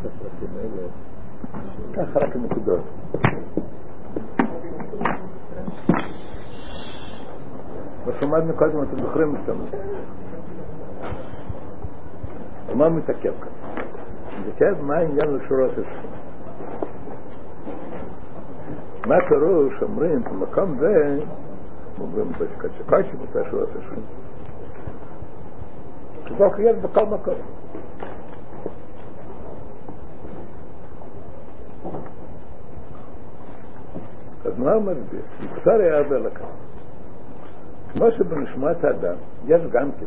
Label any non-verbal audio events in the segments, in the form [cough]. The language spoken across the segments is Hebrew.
הפרטים האלה, ככה רק נקודות. מה שלמדנו קודם, אתם זוכרים את זה. מה מתעכב כאן? מתעכב מה העניין לשורות השם. מה פירוש אומרים במקום זה, אומרים בקשקשי בתשורות השם. כזו יש בכל מקום. מה הוא מסביר? מקצר יעבר לכאן. כמו שבנשמת האדם יש גם כן.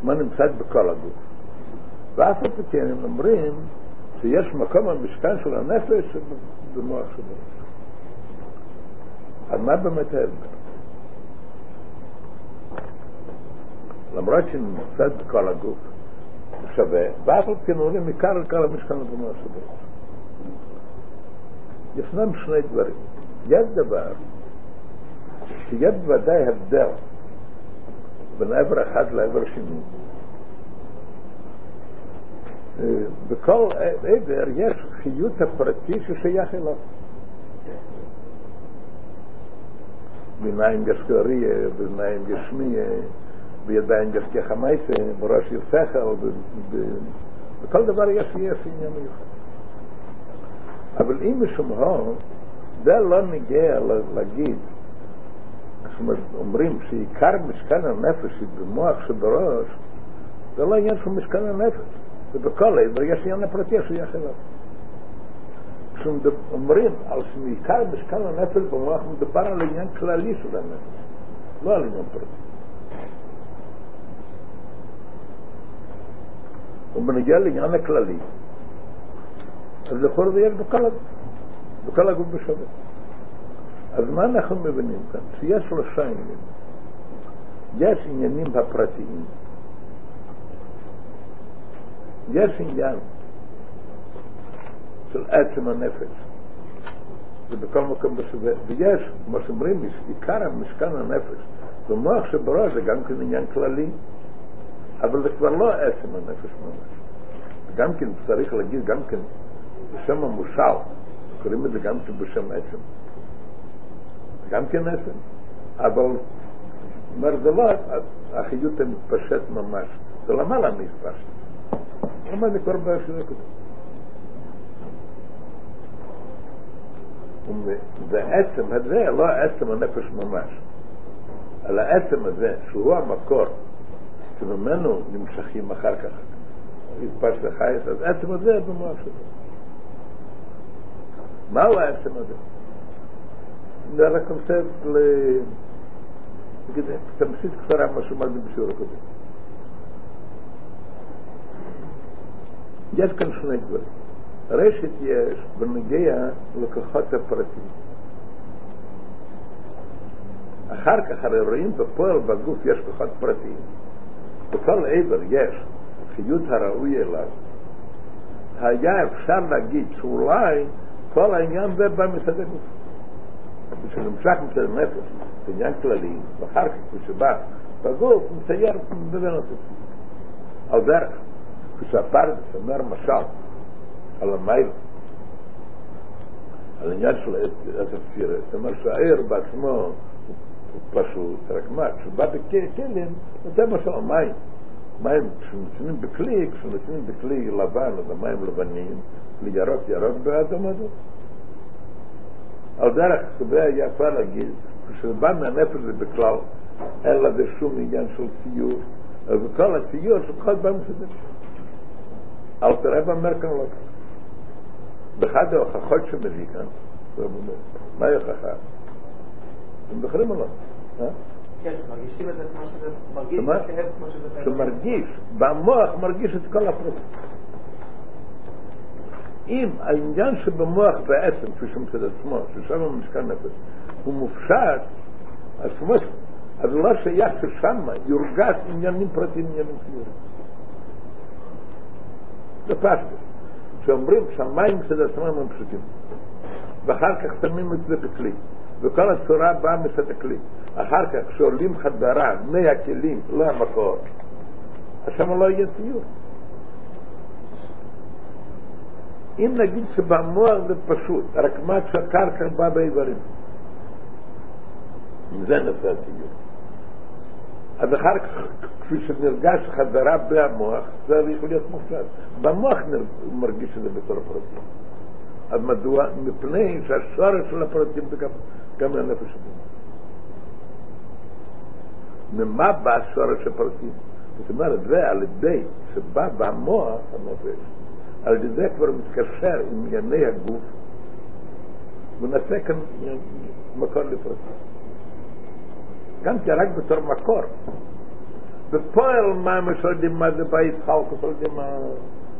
כמו נמצאת בכל הגוף. ואף על פי כן הם אומרים שיש מקום המשכן של הנפש במוח שלו. אז מה באמת ההסבר? למרות שנמצאת בכל הגוף, שווה, ואף על פי כן אומרים עיקר עיקר המשכן במוח שלו. ישנם שני דברים. יש דבר שיש בוודאי הבדל בין עבר אחד לעבר שני. בכל עבר יש חיות הפרטי ששייך אליו. בעיניים יש קריה, בעיניים יש שמיה, בידיים יש כחמייסה, בראש יש שכל, בכל דבר יש יש עניין מיוחד. אבל אם משום הון, זה לא נגיע להגיד, אומרים שעיקר משכן הנפש היא במוח שבראש, זה לא עניין של משכן הנפש, זה בכל עבר יש עניין הפרטי שייך אליו. כשאומרים על שעיקר משכן הנפש במוח מדובר על עניין כללי של הנפש, לא על עניין פרטי. ובנגיע לעניין הכללי, אז לכל זה יש בכל הגוף, בכל הגוף בשווה. אז מה אנחנו מבינים כאן? שיש שלושה עניינים. יש עניינים הפרטיים, יש עניין של עצם הנפש, זה בכל מקום בשווה, ויש, כמו שאומרים, עיקר המשכן הנפש, במוח שבראש זה גם כן עניין כללי, אבל זה כבר לא עצם הנפש ממש. גם כן צריך להגיד, גם כן בשם המושל, קוראים את זה גם כן בשם עצם. גם כן עצם, אבל אומר זה לא החיות המתפשט ממש, זה למעלה מתפשט. למה כבר בעיה של נקודה. והעצם הזה, לא העצם הנפש ממש, אלא העצם הזה, שהוא המקור, שממנו נמשכים אחר כך התפשט לחייס, אז העצם הזה במוח שלו. מהו העצם הזה? זה רק עושה ל... תמצית קצרה מה שאמרתי בשיעור הקודם. יש כאן שני דברים. רשת יש בנגיע לכוחות הפרטיים. אחר כך הרי רואים בפועל בגוף יש כוחות פרטיים. בכל עבר יש חיות הראוי אליו. היה אפשר להגיד שאולי כל העניין זה בא מצד הגוף. כשנמשך מצד הנפש, זה עניין כללי, ואחר כך כשבא בגוף, מצייר מבין אותו. על דרך, כשהפרדס אומר משל על המייל, על העניין של הספירה, זאת אומרת שהעיר בעצמו הוא פשוט, רק מה, כשבא בכלים, נותן משל המים. מים, כשנותנים בכלי, כשנותנים בכלי לבן, אז המים לבנים, כלי ירוק באדום אדום. על דרך היה אפשר להגיד, כשבא מהנפש זה בכלל, אין לזה שום עניין של ציור, אז כל הציור של כל פעם שזה. אל תראה במרקן לא ככה. באחד ההוכחות שמביא כאן, מה היא הוכחה? הם זוכרים או לא? כן, מרגישים את זה כמו שזה מרגיש, כמו שזה... שמרגיש, במוח מרגיש את כל הפרטים. אם העניין שבמוח בעצם, כפי שמצד עצמו, ששם המשכן נפש, הוא מופשט, אז כמו ש... אז לא שייך ששם יורגש עניינים פרטיים, עניינים ציורים. זה פשט. שאומרים שהמים מצד עצמם הם פשוטים. ואחר כך שמים את זה בכלי. וכל הצורה באה מצד הכלי. אחר כך כשעולים חדרה מהכלים, לא המקור, אז שם לא יהיה ציור. אם נגיד שבמוח זה פשוט, רק מה שהקרקע בא באיברים. זה נושא הציור. אז אחר כך, כפי שנרגש חזרה במוח, זה צריך להיות מופשט. במוח מרגיש את זה בתור פרטים. אז מדוע? מפני שהשורש של הפרטים זה גם, גם לנפש הבן. ממה בא שורש הפרטים? זאת אומרת, זה על ידי שבא במוח הנפש, על ידי כבר מתקשר עם ענייני הגוף, ונעשה כאן מקור לפרטים. גם כי רק בתור מקור. בפועל מה הם יודעים מה זה בית חלקוס, יודעים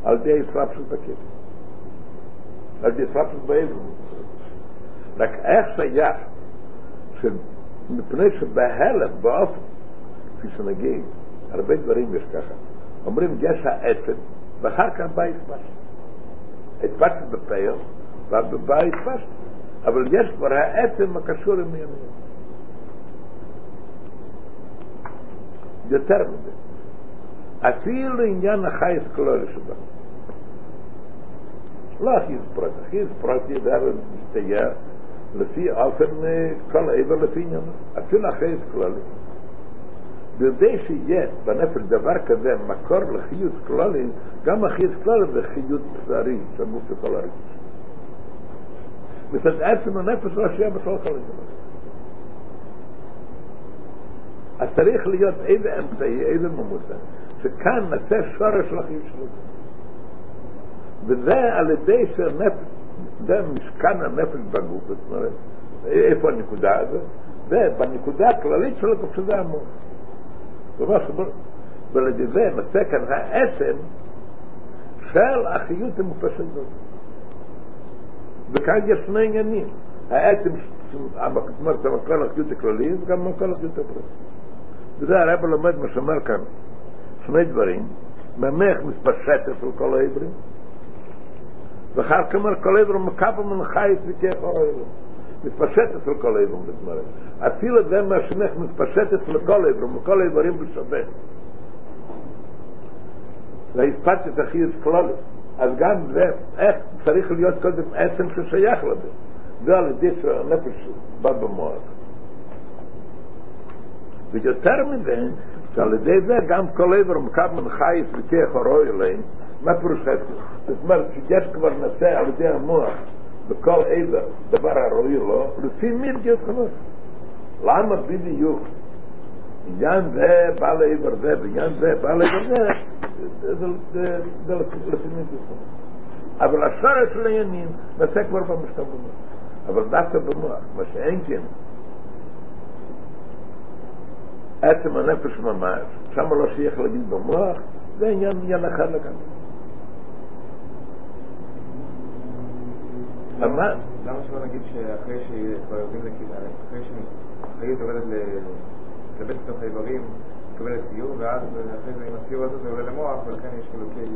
על ידי ישראל של בכיף. על ידי ישראל של באבן. רק איך שייך, מפני שבהלם, באופן, כפי שנגיד, הרבה דברים יש ככה. אומרים, יש העצם, ואחר כך בא התפשט. התפשט בפייר, ובא התפשט. אבל יש כבר העצם הקשור עם ימים. יותר מזה. אפילו עניין החייס כלול שבא. לא אחיז פרט, אחיז פרט ידע ומסתייע לפי אופן כל עבר לפי עניין. אפילו החייס כלולי. בידי שיהיה בנפש דבר כזה מקור לחיות כלולי, גם החיות כלולי זה חיות בשרי, שמות לכל הרגש. מצד עצם הנפש לא שיהיה בכלל כל הדבר. אז צריך להיות איזה אמצעי, איזה ממוצע, שכאן נעשה שורש של החיות שלו. וזה על ידי שהנפש, זה משכן הנפש בגוף, זאת אומרת, איפה הנקודה הזאת? זה בנקודה הכללית של הגוף שזה. כלומר, ועל ידי זה נעשה כאן העצם של החיות המופשת הזאת. וכאן יש שני עניינים. העצם, זאת אומרת, המקור החיות הכללי וגם המקור החיות הפרטי. וזה הרב לומד מה שאומר כאן, שני דברים, ממך מתפשטת על כל העברים, ואחר כך אומר כל העברים מקבל מן חייס וכך העברים. מתפשטת על כל העברים, זאת אומרת. אפילו זה מה שמך מתפשטת על כל העברים, וכל העברים בשווה. והספצת הכי את כלולת. אז גם זה, איך צריך להיות קודם עצם ששייך לזה. זה על ידי שהנפש בא במוח. ויותר מזה, שעל ידי זה גם כל עבר מקבל חייס וכך הרוי אליהם, מה פירוש חייס? זאת אומרת, שיש כבר נעשה על ידי המוח בכל עבר דבר הרוי לו, לפי מי רגיעות חנות. למה בדיוק עניין זה בא לעבר זה ועניין זה בא לעבר זה, זה לפי מי רגיעות אבל השורש של העניינים נעשה כבר במשכב במוח. אבל דווקא במוח, מה שאין כן, עצם הנפש ממש, שם לא שייך להגיד במוח, זה עניין עניין אחר לגמרי. מה? למה שלא נגיד שאחרי שכבר יודעים אחרי שהחיות עובדת להתלבט בתוך האיברים, מקבלת ציור, ואז אחרי זה עם הציור הזה זה עולה למוח, ולכן יש חילוקי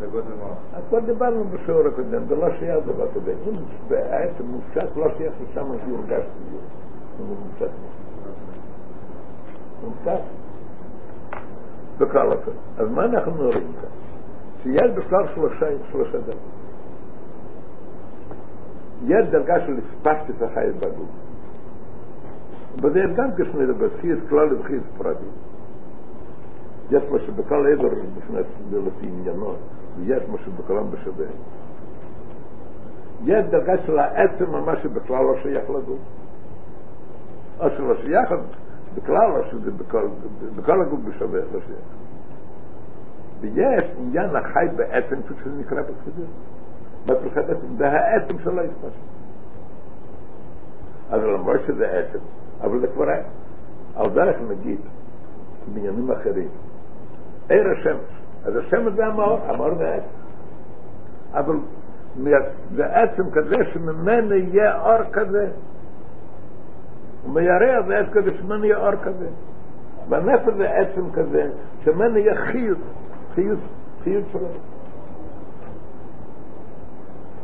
דרגות למוח. אז כבר דיברנו בשיעור הקודם, זה לא שייך דבר כזה. אם בעצם מופשט לא שייך לשם יורגש ציור. זה מופשט מופשט. בכל אופן. אז מה אנחנו רואים כאן? שיש בכלל שלושה, שלושה דרגות. יש דרגה של הספקת החיים בגוף. וזה גם דרגות, חייס כלל וחייס פרטי. יש מה שבכל עבר נכנס לפי עניינו, ויש מה שבכלם בשווה. יש דרגה של העצם ממש שבכלל לא שייך לגוף. או שלא שייך, בכלל לא שזה בכל, בכל הגוף בשווה, לא שייך. ויש עניין החי בעצם, כפי שזה נקרא בחסידות. בפרחת עצם, זה העצם של ההתפשט. אז למרות שזה עצם, אבל זה כבר על דרך נגיד, בעניינים אחרים. עיר השמש. אז השמש זה המאור, המאור זה עצם. אבל זה עצם כזה שממנו יהיה אור כזה. ומיירח זה עץ כזה שמנו יהיה אור כזה. בנפש זה עצם כזה, שמנו יהיה חיות, חיות, חיות שלו.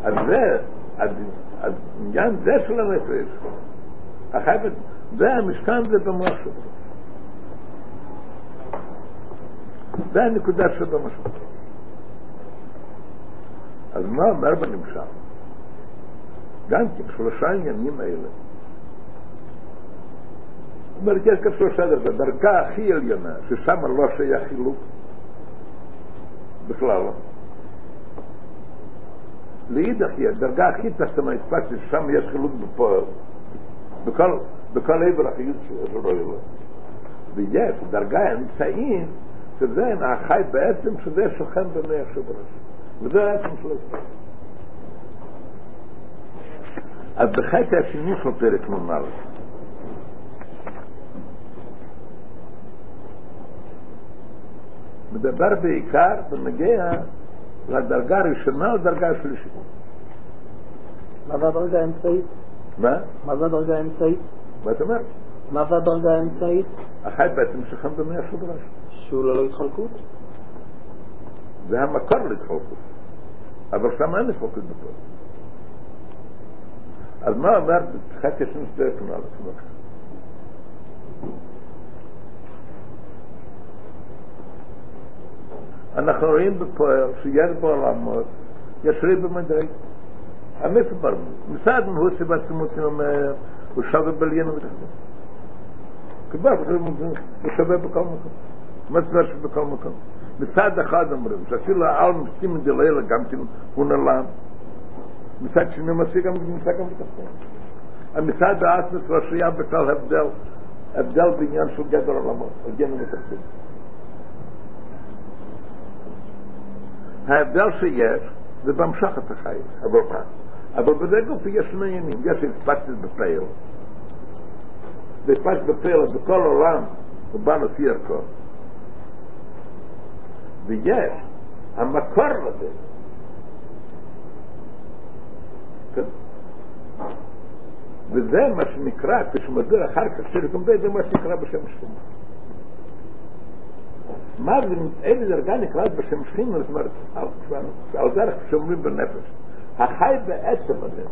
אז זה, אז עניין זה של הנפש, החפץ, זה המשכן זה במוח שלו. זה הנקודה שבמשל. אז מה אומר בנמשל? גם כן שלושה עניינים האלה. זאת אומרת, יש כאן שלושה דרגות. הדרגה הכי עליונה, ששם לא שייך חילוק בכלל לא. לאידך היא הדרגה הכי תחתונה הספקתי ששם יש חילוק בפועל, בכל, עבר החיות של רואי ויש דרגה האמצעית, שזה החי בעצם, שזה שוכן במי השבראש. וזה העצם של הספק. אז בחטא השני של פרק נ"א מדבר בעיקר בנגיע לדרגה הראשונה לדרגה השלישית. מה זה הדרגה האמצעית? מה? מה זה הדרגה האמצעית? מה אתה אומר? מה זה הדרגה האמצעית? החי בעצם שכן במי השבראש. שהוא ללא התחלקות? זה המקור להתחלקות. אבל שם אין התחלקות בכל. אז מה אומר חטא השני של פרק נ"א? אנחנו רואים בפועל שיש בעולמות, יש ריב במדרג. המספר, מצד הוא שבעצמות אומר, הוא שווה בליינו ותחתון. כבר הוא שווה בכל מקום. מה זאת אומרת שבכל מקום? מצד אחד אומרים, שאפילו העל מסכים את דלילה גם כן הוא נעלם. מצד שני משיג גם נמצא גם בתחתון. המצד האסמס והשריעה בכלל הבדל, הבדל בעניין של גדר עולמות, על גן המתחתון. ההבדל שיש זה בהמשכת החיים, אבל מה? אבל בזה גוף יש שני עניינים, יש אספקטית בפייל. ואספקטית בפייל בכל עולם הוא בא לפי ערכו. ויש המקור לזה. וזה מה שנקרא, כשמסביר אחר כך, שלקומדי זה מה שנקרא בשם שכינה. מה זה, איזה דרגה נקראת בשם שכינה, זאת אומרת, על דרך שאומרים בנפש. החי בעצם הזה.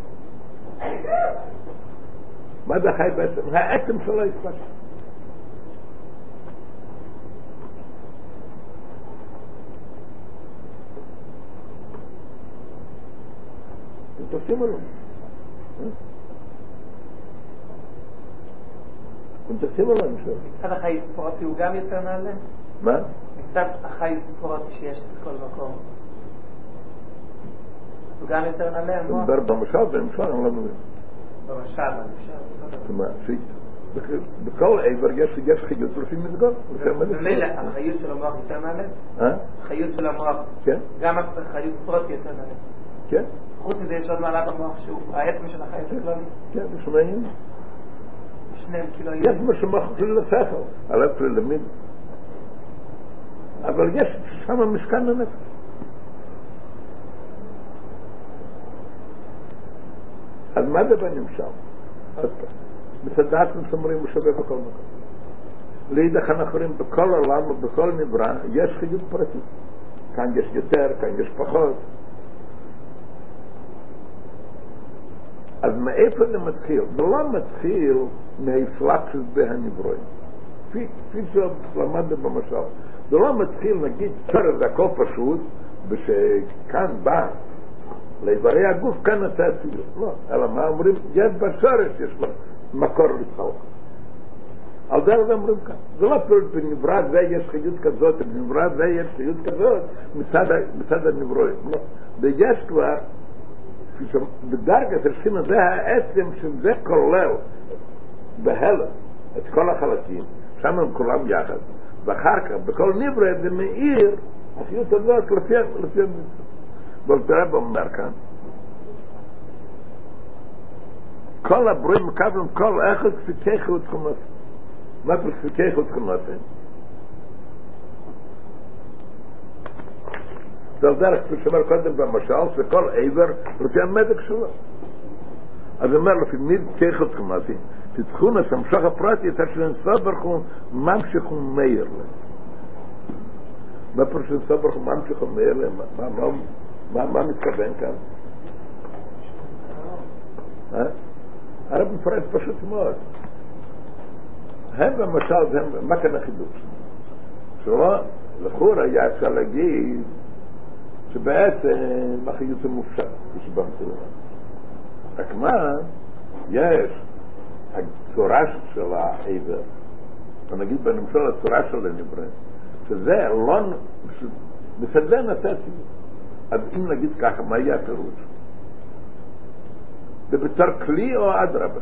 מה זה החי בעצם? העצם שלו יתפש. אתם תופסים או לא? אתם תופסים או לא? מצד החי פרוטי הוא גם יותר נעלה? מה? מצד החי פרוטי שיש בכל מקום. הוא גם יותר נעלה, אני? מדבר במשל, במשל אני לא מבין. במשל. זאת אומרת, בכל עבר יש חיות לפי המדגור. ממילא החיות של המוח יותר נעלה? אה? החיות של המוח, כן, גם החיות פרוטי יותר נעלה. כן, חוץ מזה יש עוד מעלה במוח שהוא העצם של החי יותר כללי. כן, מעניין. שניהם כאילו יש מה שמחזיר לשכל, הלב שלי למיד. אבל יש שם משכן הנפש. אז מה זה בנמשל? עוד פעם. מצד אומרים הוא שווה בכל מקום. לאידך אנחנו רואים בכל עולם ובכל נברא יש חיות פרטית. כאן יש יותר, כאן יש פחות. אז מאיפה זה מתחיל? זה לא מתחיל מהפלקסוס בהנברואים. כפי שלמדנו במשל. זה לא מתחיל, נגיד, צורך זה הכל פשוט, ושכאן בא לאיברי הגוף, כאן אתה אפילו. לא, אלא מה אומרים? יש בשורש, יש בה מקור לצחוק. על דרך זה אומרים כאן. זה לא פירוט בנברא זה יש חיות כזאת, בנברא זה יש חיות כזאת, מצד, מצד הנברואים. לא. ויש כבר בדרגת השכינה זה העצם שזה כולל בהלם את כל החלקים, שם הם כולם יחד, ואחר כך בכל נברא זה מאיר החיות הזאת לפי המצווה. ולתראה אומר כאן כל הברואים מקבלים כל אחד כפיקך ותכונות. מה זה כפיקך ותכונות? זה על דרך, כפי שאומר קודם במשל, שכל עבר לפי המדק שלו. אז אומר, לפי מי כיכות כמעטי, תתכון המשוך הפרטי, את אשר ברוך הוא, ממשיך ומאיר להם. מה פירוש ברוך הוא, ממשיך ומאיר להם? מה- מתכוון כאן? אה? הרב מפרט פשוט מאוד. הם במשל, מה כאן החידוש? שלא, לכאורה היה אפשר להגיד שבעצם החיות זה מופשט, כשבמציאות. רק מה, יש הצורה של העבר, נגיד בנמשל הצורה של הנברא, שזה לא, בסדר נתתי. אז אם נגיד ככה, מה יהיה הפירוש? זה בתור כלי או אדרבה?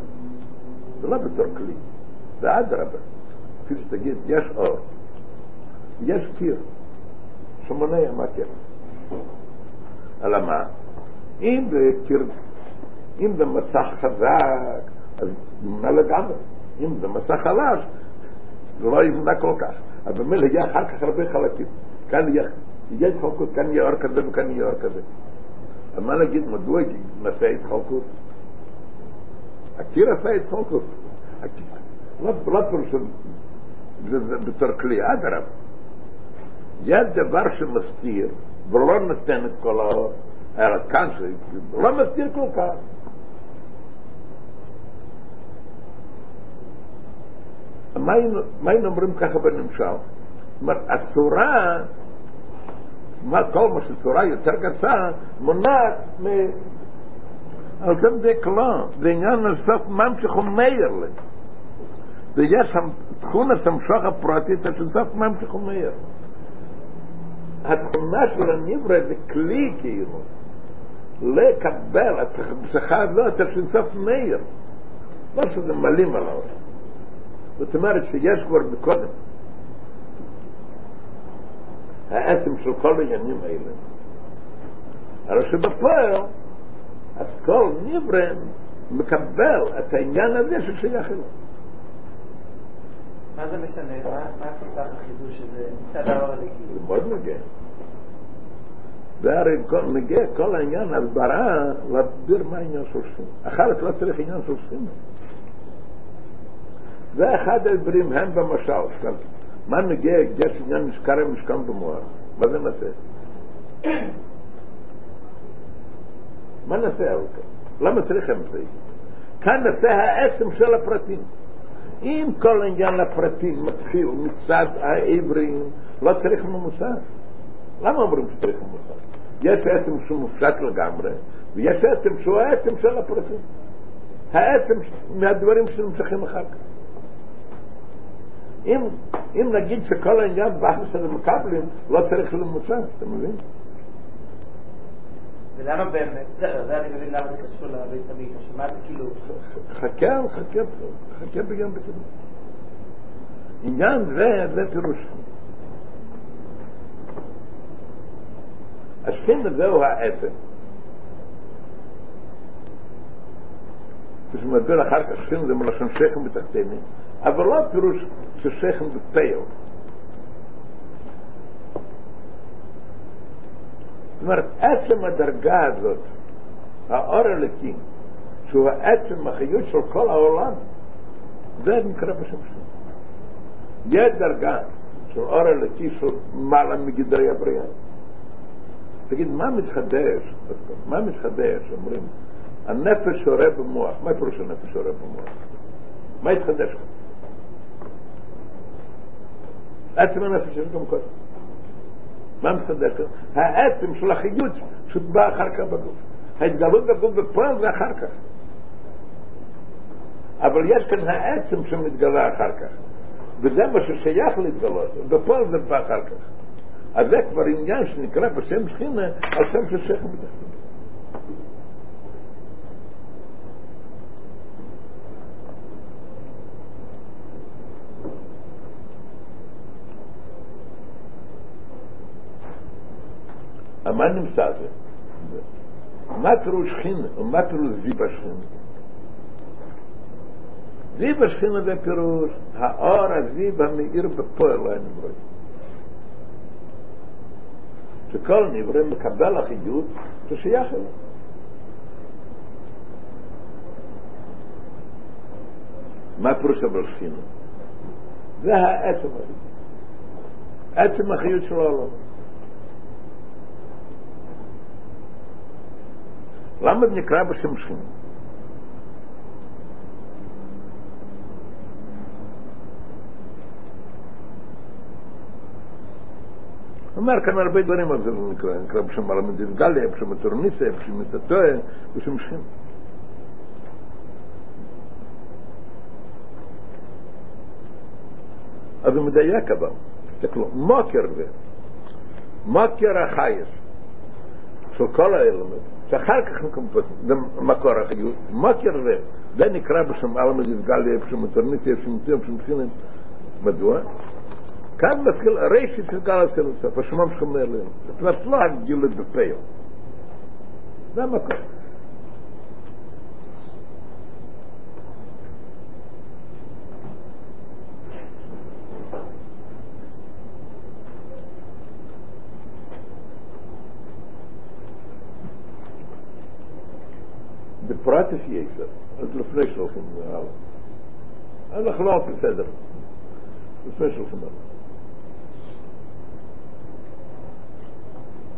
זה לא בתור כלי, זה אדרבה. כפי שתגיד, יש אור, יש קיר, שמונע מהקיר. אלא מה? אם זה קיר, אם זה מסך חזק, אז נמנע לגמרי. אם זה מסך חלש, זה לא ימנע כל כך. אבל במילא יהיה אחר כך הרבה חלקים. כאן יהיה, התחלקות, כאן יהיה אור כזה וכאן יהיה אור כזה. אז מה נגיד, מדוע נעשה התחלקות? הקיר עשה התחלקות. לא, לא פירוש בתור כלי, אדרבה. יש דבר שמסתיר ולא נותן את כל האור, אלא כאן שלא מסתיר כל כך. מה היינו אומרים ככה בנמשל? זאת אומרת, הצורה, מה כל מה שצורה יותר גסה, מונעת מ... על זה בדק לא, זה עניין לסוף ממשיך ומאיר לי. ויש שם תכונה סמשוך הפרטית של סוף ממשיך ומאיר. התכונה של הנברא זה כלי כאילו, לקבל, חייב לא, אתה של סוף מאיר. לא שזה מלאים על העולם. זאת אומרת שיש כבר מקודם העצם של כל העניינים האלה. אבל שבפועל, אז כל נברא מקבל את העניין הזה ששייך אליו. מה זה משנה? מה הסיבה החידוש הזה מצד האור הלגי? זה מאוד מגיע. זה הרי מגיע כל העניין הסברה להסביר מה העניין של שכינה. אחרת לא צריך עניין של שכינה. זה אחד הדברים הם במשל. מה מגיע, יש עניין משכר המשכן במוח. מה זה נעשה? מה נעשה על כך? למה צריך אמצעי? כאן נעשה העצם של הפרטים. אם כל עניין הפרטים מתחיל מצד העברים, לא צריך ממוסד. למה אומרים שצריך ממוסד? יש עצם שהוא מופשט לגמרי, ויש עצם שהוא העצם של הפרטים. העצם מהדברים שנמשכים אחר כך. אם, אם נגיד שכל העניין באחד של המקבלים, לא צריך למוצא, אתה מבין? ולמה באמת? זה אני מבין למה זה קשור לבית המקדש, מה זה כאילו? חכה, חכה, חכה בית המקדש. עניין זה, זה פירוש. השכין זהו העצם. כשמדבר אחר כך שכין זה מלשון שכם בתחתינים, אבל לא פירוש ששכם בפייל. אומרת, עצם הדרגה הזאת, האור הלקים, שהוא עצם החיות של כל העולם, זה נקרא בשם שם. יש דרגה של אור הלקי של מעלה מגדרי הבריאה. תגיד, מה מתחדש? מה מתחדש? אומרים, הנפש שורה במוח. מה פירוש הנפש שורה במוח? מה התחדש? עצם הנפש יש גם קודם. מה כאן? העצם של החיות שבא אחר כך בגוף. ההתגלות בגוף בפועל זה אחר כך. אבל יש כאן העצם שמתגלה אחר כך. וזה מה ששייך להתגלות, בפועל זה בא אחר כך. אז זה כבר עניין שנקרא בשם שכינה על שם שכם בתחתית. מה נמצא זה? מה פירוש שכינה ומה פירוש זיבה שכינה? זיבה שכינה זה פירוש האור הזיב המאיר בפועל לא הנברא. שכל נברא מקבל החיות ששייך אליו. מה פירוש אבל שכינה? זה העצם הזה. עצם החיות של העולם. למה זה נקרא בשם שכינה? אומר כאן הרבה דברים, אבל זה נקרא, נקרא בשם מלמד גליה, בשם התורניסה, בשם מתתוה, בשם שכינה. אז הוא מדייק אבל, תסתכלו, מוקר זה, מוקר החייס של כל האלמנט, שאחר כך זה מקור החיות, מוקר זה, זה נקרא בשם אלמד גליה, בשם התורניסה, בשם מתתוה, בשם שכינה, מדוע? כאן מתחיל הרשת של גל הסילוסה, בשמם שלך אליהם. זאת אומרת, לא הגילוי בפייל. זה המקום. בפרט יש יסר, אז לפני שלושים זה הלאה. אנחנו לא בסדר. לפני שלושים הלאה.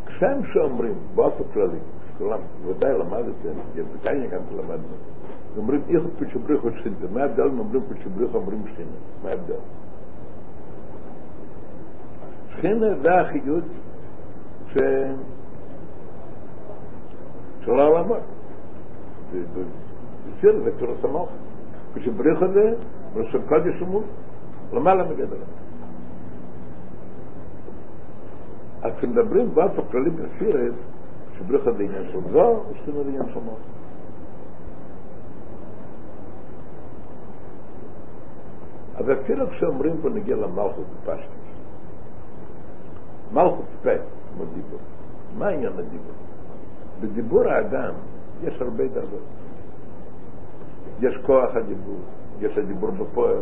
כשם שאומרים, באופן כללי, כולם, ודאי למדתם, בקניה גם למדנו, אומרים איך פצ'בריחו שכינתה, מה ההבדל אם אומרים פצ'בריחו אומרים שכינה, מה ההבדל? שכינה זה החיות ש... של העולמות. בסיר תורס המוח. פצ'בריחו זה, מרשם קודש ומות, למעלה מגדר. אז כשמדברים באופן כללי בסירת, שבריחה זה עניין של זו, ושכינה זה עניין של מוח. אז אפילו כשאומרים פה נגיע למלכות בפשטוס, מלכות פה, כמו דיבור, מה עניין הדיבור? בדיבור האדם יש הרבה דרגות. יש כוח הדיבור, יש הדיבור בפועל.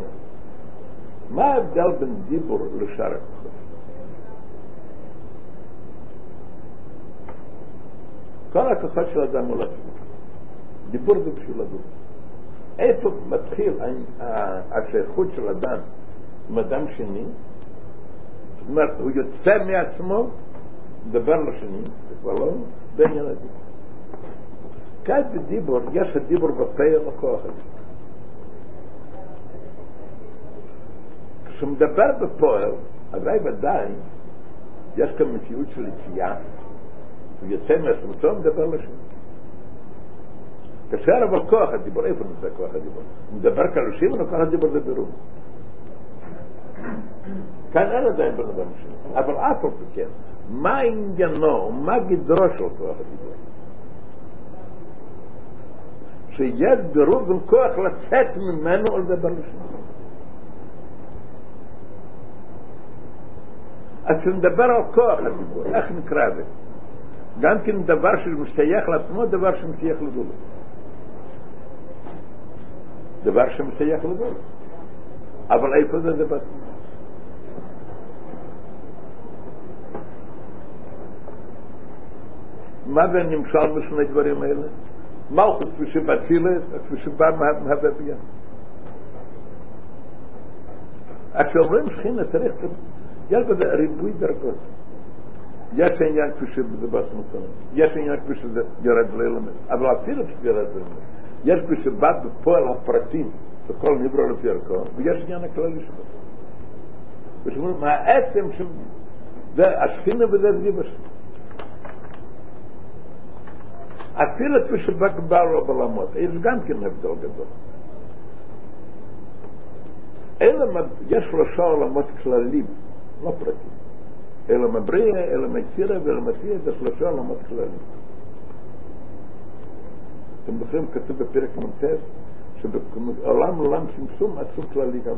מה ההבדל בין דיבור לשאר הכוחות? כל הכוחות של האדם הוא לעצמו. דיבור זה בשביל לדון. איפה מתחיל השייכות של אדם עם אדם שני? זאת אומרת, הוא יוצא מעצמו, מדבר לשני, זה כבר לא בעניין הדיבור. כאן בדיבור, יש הדיבור בפה הכוח הזה. כשמדבר בפועל, אזי ודאי יש כאן מציאות של יציאה, הוא יוצא מעצמתו, מדבר לשני. כאשר אבל כוח הדיבור, איפה נמצא כוח הדיבור? הוא מדבר כלושים או כוח הדיבור זה ברור? כאן אין עדיין בן אדם שני, אבל אף על פי כן, מה עניינו, מה גדרו של כוח הדיבור? שיש ברור בין כוח לצאת ממנו או לדבר לשני. אז כשנדבר על כוח הדיבור, איך נקרא זה? גם כן דבר שמשתייך לעצמו, דבר שמשתייך לגולו. דבר שמשתייך לגולו. אבל איפה זה דבר? מה זה נמשל בשני דברים האלה? Malchus für Schimbatzile, als für Schimbam hat man hat er bien. Als wir umrein schien, es recht, ja, da der Ribui der Gott. Ja, schen ja, für Schimbam, der Bas Mutzalem. Ja, schen ja, für Schimbam, der Gerad Leilam. Er Aber auch viele, für Gerad Leilam. Ja, für Schimbam, der Poel hat Pratim, der אפילו כפי שבא כבר לו בעולמות, יש גם כן הבדל גדול. אלא יש שלושה עולמות כללים, לא פרטים. אלא מבריאה, אלא מצירה ואלא מציע, זה שלושה עולמות כללים. אתם זוכרים, כתוב בפרק מ"ט, שבעולם עולם צמצום עצום כללי גם.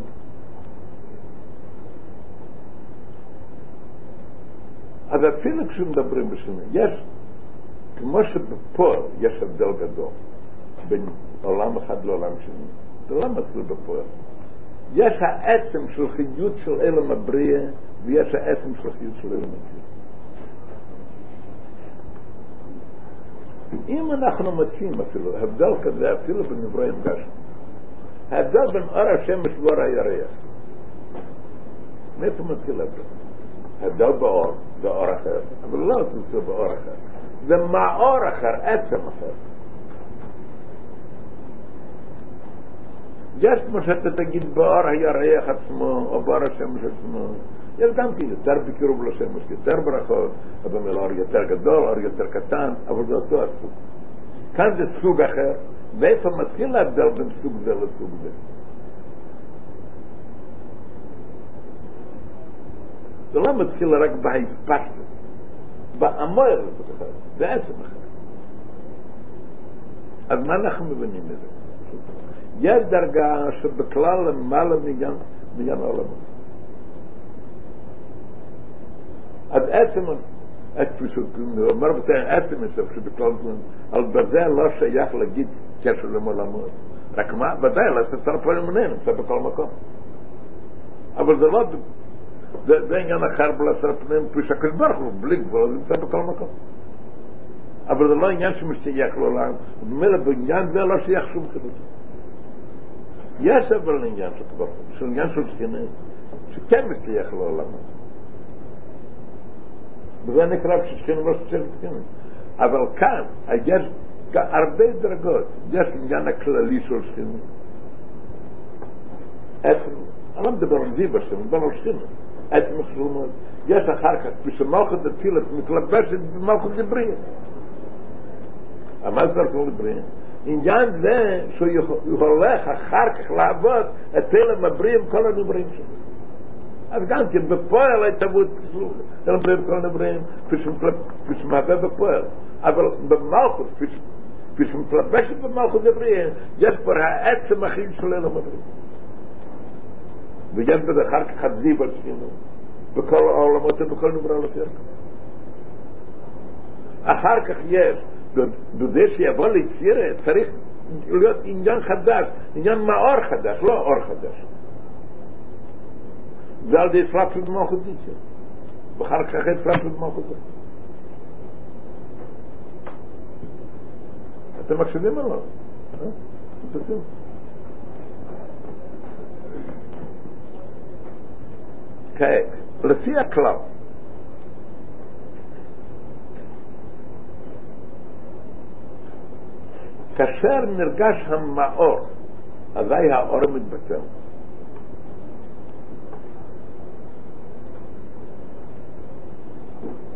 אז אפילו כשמדברים בשני, יש, כמו שבפה יש הבדל גדול בין עולם אחד לעולם שני, זה לא מתחיל בפועל. יש העצם של חיות של אלם הבריאה ויש העצם של חיות של אלם הבריאה. אם אנחנו מוצאים אפילו הבדל כזה אפילו בנברואים גשם, ההבדל בין אור השמש ואור הירח, מאיפה מתחיל ההבדל? ההבדל באור, באור אחר, אבל לא תמצא באור אחר, זה מאור אחר, עצם אחר. יש כמו שאתה תגיד באור הירח עצמו, או באור השמש עצמו, יש גם כן יותר בקירוב לשמש, יותר ברכות, אבל אור יותר גדול, אור יותר קטן, אבל זה אותו הסוג. כאן זה סוג אחר, ואיפה מתחיל להבדל בין סוג זה לסוג זה? זה לא מתחיל רק בהספקטות, באמור זה עצם אחר. אז מה אנחנו מבינים מזה? יש דרגה שבכלל למעלה מעניין העולמות. אז עצם, כפי שהוא אומר בתאר עצם מסוף שבכלל על בזה לא שייך להגיד קשר למעולמות. רק מה, ודאי, לעשות שר פועלים מנהל, נמצא בכל מקום. אבל זה לא, זה, זה עניין אחר בלעשר פנים, כפי שהקדוש ברוך הוא, בלי גבול, זה נמצא בכל מקום. אבל זה לא עניין שמשתייך לעולם, ומילא בעניין זה לא שייך שום חידוש. יש אבל עניין של קדוש, של עניין של שכינה, שכן משתייך לעולם. וזה נקרא ששכינה לא שייך לשכינה. אבל כאן, יש הרבה דרגות, יש עניין הכללי של שכינה. עצם, אני לא מדבר על זיו השם, אני מדבר על שכינה. עצם החלומות. יש אחר כך, כשמלכות דתילת מתלבשת במלכות דבריה. מה זה הולכים לבריאים? עניין זה שהוא הולך אחר כך לעבוד את תלם הבריאים כל הנבראים שלו. אז גם כן בפועל ההתאבות תלם הבריאים כל הנבראים כפי שמהווה בפועל. אבל במלכות, כפי שמתלבשת במלכות הבריאים, יש כבר העצם הכי של אלם הבריאים. ויש בזה אחר כך חזיב על שכינו. בכל העולמות ובכל נברא לפי אחר כך יש בזה שיבוא ליצירה צריך להיות עניין חדש, עניין מאור חדש, לא אור חדש. זה על ידי הפרטות במלכות דיציה. ואחר כך הפרטות במלכות דיציה. אתם מקשיבים או לא? כעת, לפי הכלל, כאשר נרגש המאור, אזי האור מתבטל.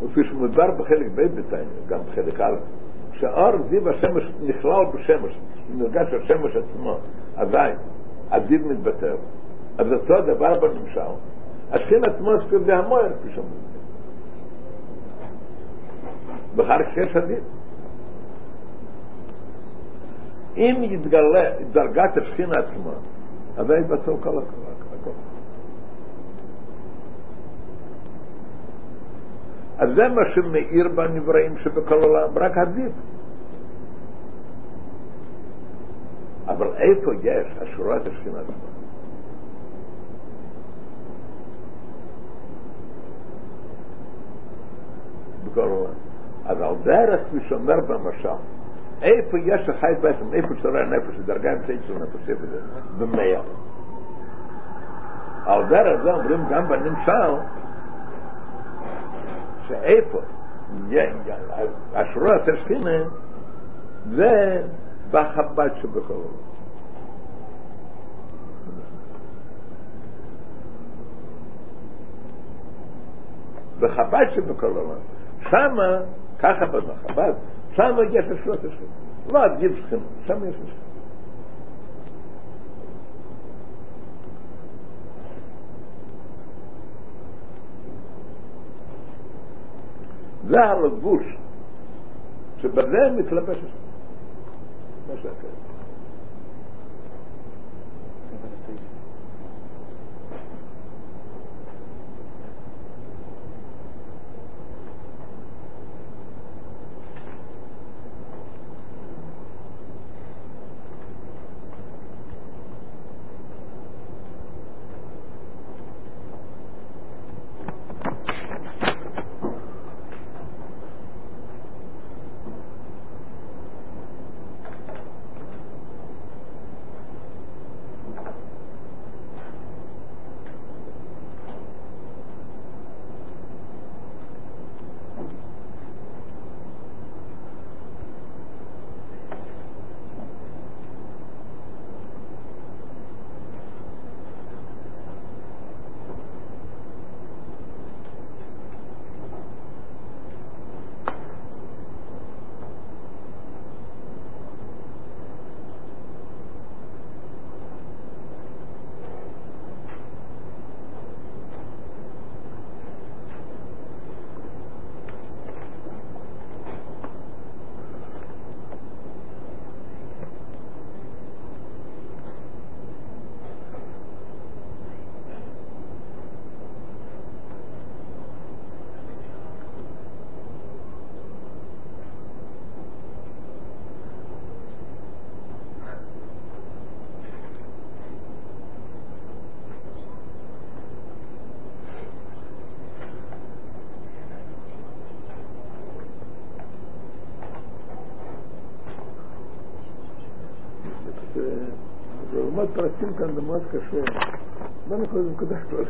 וכפי שמדבר בחלק ב' בינתיים, גם בחלק א', שהאור זיו השמש נכלל בשמש, נרגש השמש עצמו, אזי הזיו מתבטל. אז אותו הדבר בנמשל, השכין עצמו זה המוער, כפי שאומרים. ואחר כך יש הזיו. אם יתגלה דרגת השכינה עצמה, אז זה יתבצע כל הכל. אז זה מה שמאיר בנבראים שבכל העולם, רק הדין. אבל איפה יש השורת השכינה עצמה? העולם. אז על דרך, כפי שאומר במשל, איפה יש החי בעצם, איפה שורה הנפש, הדרגה אמצעית של נפש, איפה זה? במאה. על דרך זה אומרים גם בנמשל, שאיפה השורה התשכינה, זה בחב"ד שבכל העולם. בחב"ד שבכל העולם. שמה, ככה בחב"ד, שם יש השלוש השכם. לא עד גיל שכם, שם יש השכם. זה הלבוש שבזה מתלבש. מה שאתה Мухаммад просил там намаз кашер. Нам ходим куда-то.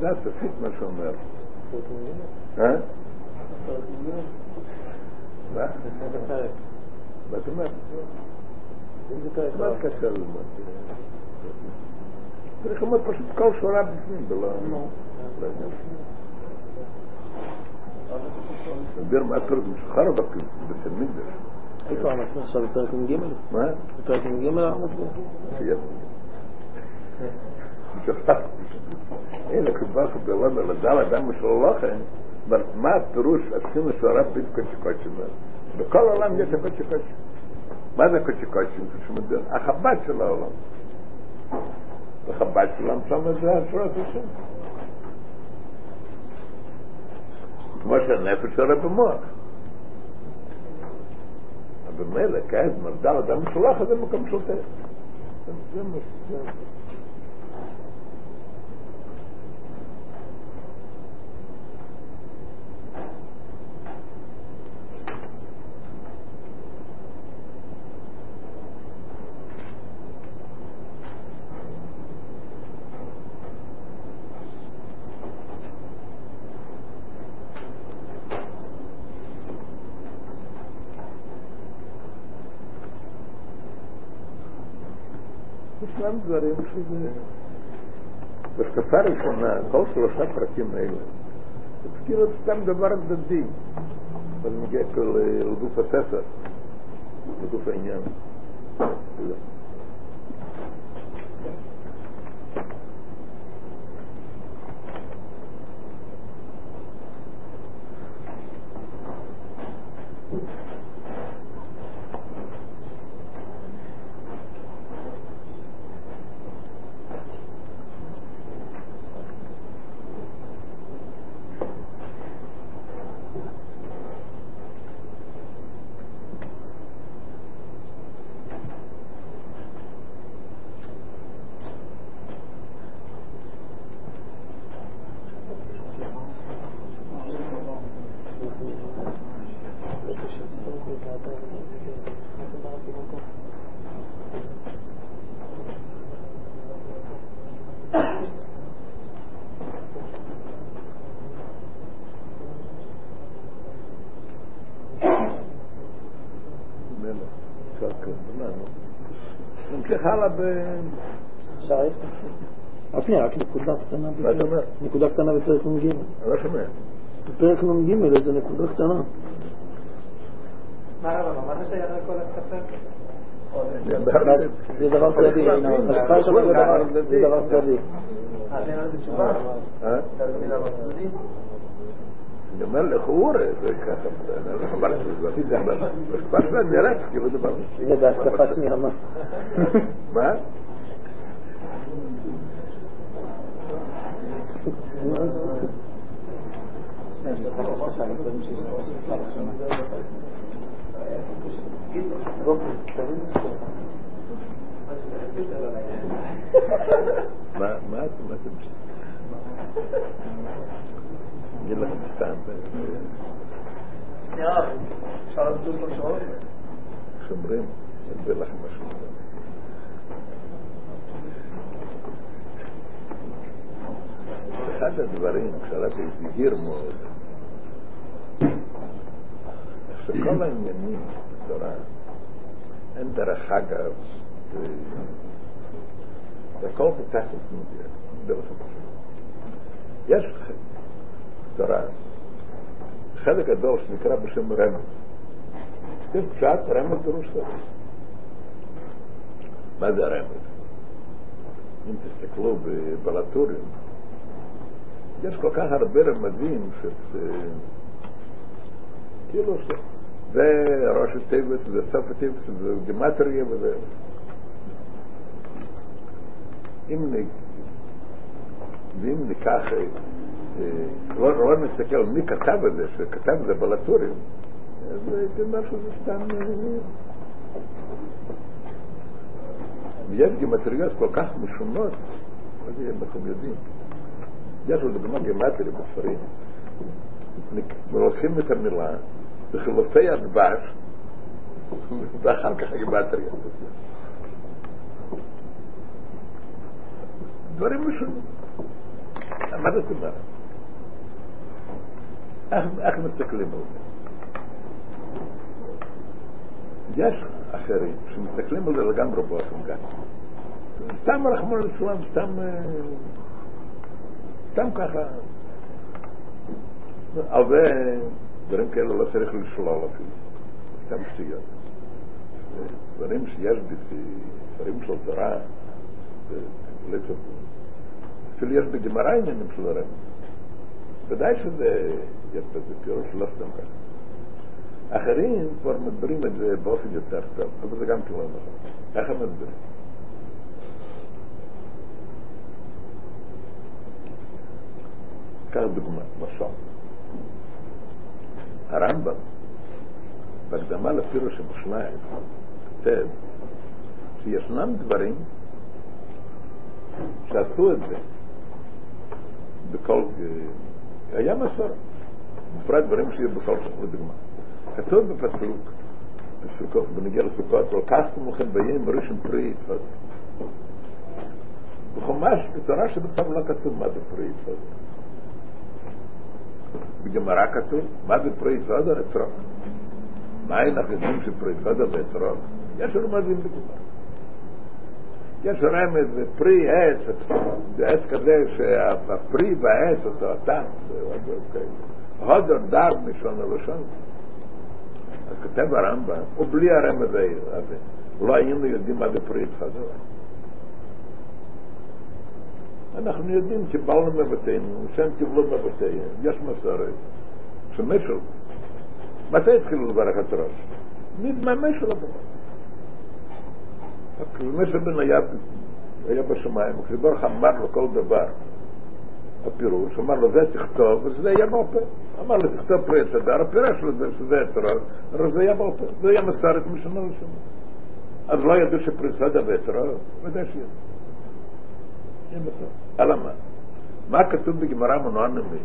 הנקודה הסופית מה שאומר. אה? מה? מה אתה אומר? מה קשה ללמוד? צריך ללמוד פשוט כל שורה בפנים, ולא... תסביר מה פירוש משוחרר בתלמיד. איפה אנחנו עכשיו בפרק מ"ג? מה? בפרק מ"ג אנחנו מצביעים. שיהיה. משוחרר. הנה, כבר בלמד על הדל אדם של הלוחם, מה הפירוש עשינו שורה בית קודשי קודשי? בכל העולם יש הקודשי קודשי. מה זה קודשי קודשי? החב"ד של העולם. החב"ד של העולם שם זה השורת השם. כמו שהנפש שורה במוח. אבל במילא, כעת, מרדל אדם משולח, זה מקום של טבע. זה מה שזה. ישנם דברים שזה... בשקפה ראשונה, כל שלושה פרקים האלה, זה כאילו סתם דבר הדדי, אבל מגיע כל לגוף הספר, לגוף העניין. נמשיך הלאה ב... רק שנייה, רק נקודה קטנה. מה אתה אומר? נקודה קטנה בפרק נ"ג. לא שומע. בפרק נ"ג איזה נקודה קטנה. מה הרב, מה זה שייך לכל הספר? זה דבר צדדי. השפעה שלו זה דבר- זה דבר צדדי. אה, אומר לכאורה, זה ככה, אני לא אמרתי שזה לא אבל בשפה שלה נראה כאילו דבר... זה בהשקפה שנייה, מה? מה? מה, מה? את מה? אתם... אגיד לכם סתם, שנייה, אפשר לדון כל שעות? שומרים, אסביר לכם משהו. אחד הדברים שהרבי הזהיר מאוד, שכל העניינים בתורה אין דרך אגב, זה- זה הכל בתכלס מדויק. יש בתורה חלק גדול שנקרא בשם רמז. זה פשט רמז פירוש ספר. מה זה הרמז? אם תסתכלו בבלטורים, יש כל כך הרבה רמזים ש... כאילו ש... זה ראש התיבס, זה סוף התיבס, זה גימטריה וזה... אם ניקח, אה, אה, לא, לא נסתכל מי כתב את זה, שכתב את זה בלטורים, אז הייתי אומר שזה סתם... אה, ויש גימטריות כל כך משונות, מה זה אנחנו יודעים. יש לדוגמה גימטריה בספרים, ולוקחים את המילה בחילופי הדבש, [laughs] ואחר כך הגימטריה. דברים משונים. מה זאת אומרת? איך מסתכלים על זה? יש אחרים שמסתכלים על זה לגמרי באופן גן. סתם רחמון ליצלן, סתם... סתם ככה. זה דברים כאלה לא צריך לשלול אפילו. סתם שטויות. דברים שיש בספרים של תורה, אפילו יש בגמרא עניינים של הרב. ודאי שזה, יש בזה פירוש לא סתם ככה. אחרים כבר מדברים את זה באופן יותר טוב, אבל זה גם לא נכון. איך הם מדברים? קח דוגמה, משל. הרמב"ם, בהקדמה לפירוש שבשניים, כותב שישנם דברים שעשו את זה בכל... היה מסורת. בפרט דברים שיהיו בכל שכם לדוגמה. כתוב בפסוק, בסוכות, בנגיע לסוכות, ולקחתם לכם ביים ראשון פרי יתפוס. בחומש, בתורה שבצם לא כתוב מה זה פרי יתפוס. בגמרא כתוב, מה זה פרי יתפוס? אתרוג. מה אין יודעים שפרי יתפוס זה אתרוג? יש רמזים בגמרא. יש רמז בפרי עץ, זה עץ כזה שהפרי בעץ אותו הטעם, הודר דר משון הלשון. אז כותב הרמב"ם, ובלי הרמז הזה, לא היינו יודעים מה זה פרי התחזר. אנחנו יודעים שבאנו מבתינו, שם קיבלו מבתיהם, יש מסורת, שמישהו, מתי התחילו לברך את ראש? מתממש לו דבר. משה בן היה, היה בשמיים, הקדוש ברוך אמר לו כל דבר. הפירוש, אמר לו זה תכתוב, וזה היה בעל אמר לו תכתוב פרי סדר, הפירוש לו שזה אתרוג, אבל זה היה בעל זה היה מסורת משנה לשנה. אז לא ידעו שפרי סדר ואתרוג, ודאי שידעו. אלא מה? מה כתוב בגמרא מנוע נמיל?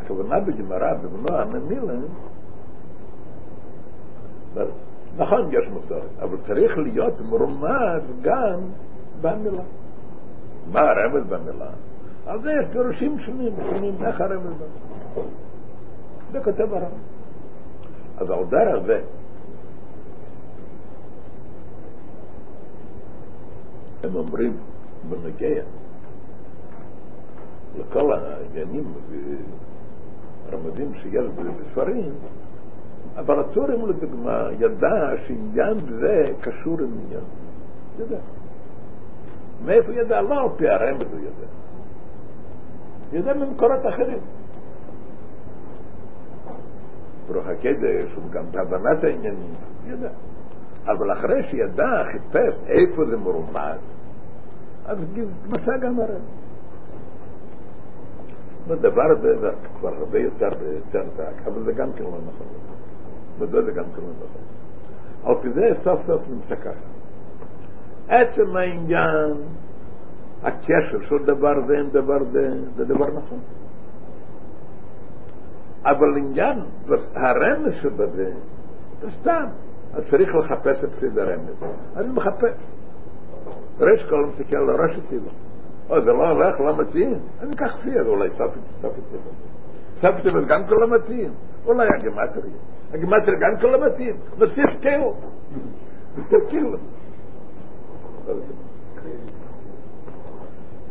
הכוונה בגמרא במנוע נמיל נכון, יש מסורת, אבל צריך להיות מרומז גם במילה. מה הרמז במילה? על זה יש פירושים שונים, שונים איך הרמז במילה. זה כותב הרמז. אז על דרך זה, הם אומרים בנגיע לכל העניינים והרמזים שיש בספרים, אבל הצורם לדוגמה ידע שעניין זה קשור עם עניין. ידע. מאיפה ידע? לא על פי הרמז הוא ידע. ידע ממקורות אחרים. ברוך הקדש וגם בהבנת העניינים, ידע. אבל אחרי שידע, חיפש איפה זה מרומז, אז מצא גם הרמז. הדבר הזה כבר הרבה יותר דק, אבל זה גם כן לא נכון. מדוע זה גם לא נכון. על פי זה סוף סוף נמצא ככה. עצם העניין, הקשר של דבר זה עם דבר זה, זה דבר נכון. אבל עניין, הרמז שבזה, זה סתם. אז צריך לחפש את סיד הרמז. אני מחפש. ריש כל מסתכל על הראש שלי. או, זה לא הולך, לא מתאים. אני אקח סיד, אולי ספתי, ספתי. ספתי, וגם כן לא מתאים. אולי הגימטריה. הגימטריה גם כן לא מתאים. נוסיף קל. תקל.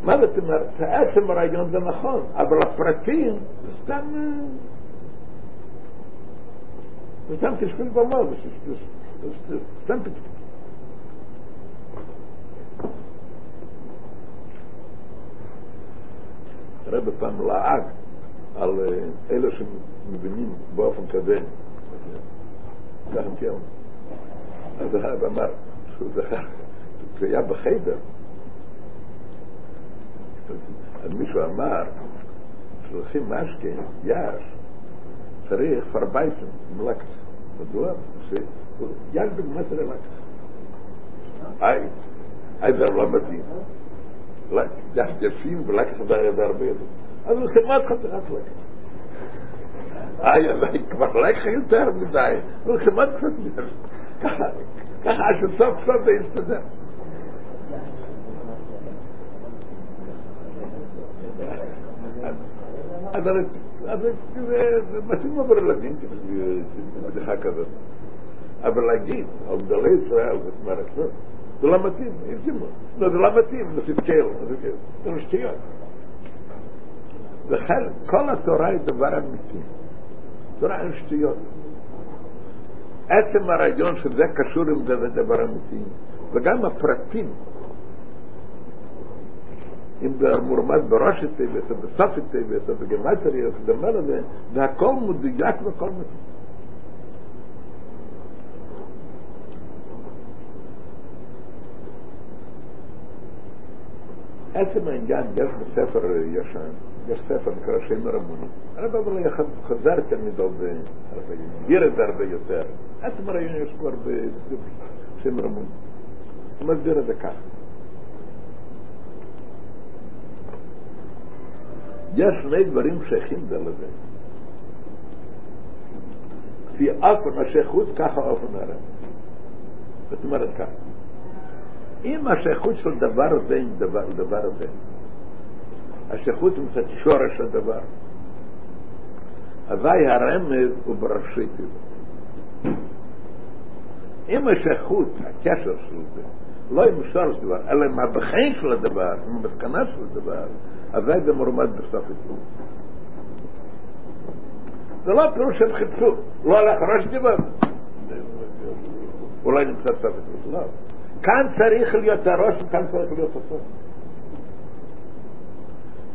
מה זאת אומרת? עצם הרעיון זה נכון, אבל הפרטים זה סתם... זה סתם תשפיל במוח, זה סתם פתאום. הרב פעם לעג על אלה שמבינים באופן כזה ככה כן. אז הרב אמר, שהוא זכר, כשהוא היה בחדר, אז מישהו אמר, כשהולכים משקה, יער, צריך פרבייסן, מלקס. מדוע? שיש בגמטר לקס. היי, היי זה לא מתאים. יפים ולקס זה הרבה. אז הוא כמעט חתיכת לקס. היי, אז כבר לקס יותר מדי, הוא כמעט קצת יותר. ככה שסוף סוף זה יסתדר. אבל זה מתאים עבור ילדים, בדיחה כזאת. אבל להגיד על גדולי ישראל, זאת אומרת, זה לא מתאים, זה לא מתאים, זה תתקל, זה שטויות. וכן, כל התורה היא דבר אמיתי. תורה אין שטויות. עצם הרעיון שזה קשור עם זה, זה דבר אמיתי. וגם הפרטים אם זה מורמד בראש הטבעס או בסוף הטבעס או בגמטרי או כדומה לזה, זה הכל מדויק וכל מתאים. עצם העניין, יש בספר ישן, יש ספר נקרא שם. הרב אבל חזר תמיד על זה, הגדיר את זה הרבה יותר. עצם הרעיון יש כבר בשם הרמוני. הוא מסביר את זה ככה. יש שני דברים שייכים זה לזה. כפי אופן השייכות, ככה אופן הרב. זאת אומרת ככה. אם השייכות של דבר הזה עם דבר, דבר הזה, השייכות מצד שורש הדבר, אזי הרמז הוא בראשי תיבה. אם השייכות, הקשר של זה, לא עם שורש דבר, אלא עם הבחין של הדבר, עם המסקנה של הדבר, אזי זה מורמד בסוף הדיון. זה לא פירוש שהם חיפשו, לא על אחרי שדיבר. אולי נמצא סוף הדיון, לא. כאן צריך להיות הראש וכאן צריך להיות הסוף.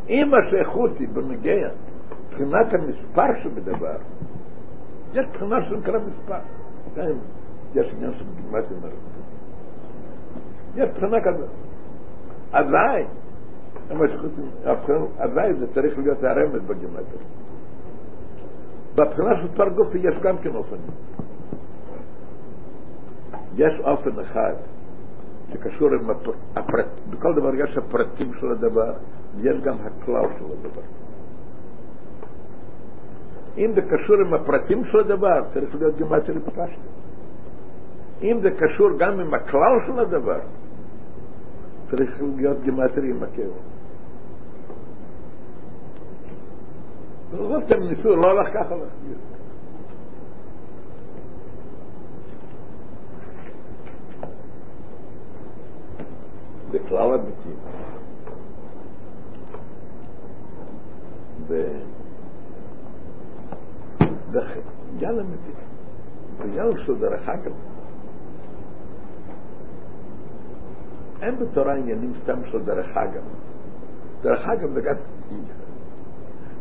אם השייכות היא בנגיע, מבחינת המספר שבדבר, יש בחינה שנקרא מספר. יש עניין של גימטים יש בחינה כזאת. עדיין, אזי זה צריך להיות הרמז בגימטר. בבחינה של פר גופי יש גם כן אופנים. יש אופן אחד שקשור עם הפרט, בכל דבר יש הפרטים של הדבר, ויש גם הכלל של הדבר. אם זה קשור עם הפרטים של הדבר, צריך להיות גימטר פשטה. אם זה קשור גם עם הכלל של הדבר, צריך להיות גימטר עם הכאב. לא אתם ניסו, לא הלך ככה להסביר. זה כלל זה עניין אמיתי. עניין של דרך אגב. אין בתורה עניינים סתם של דרך אגב. דרך אגב גם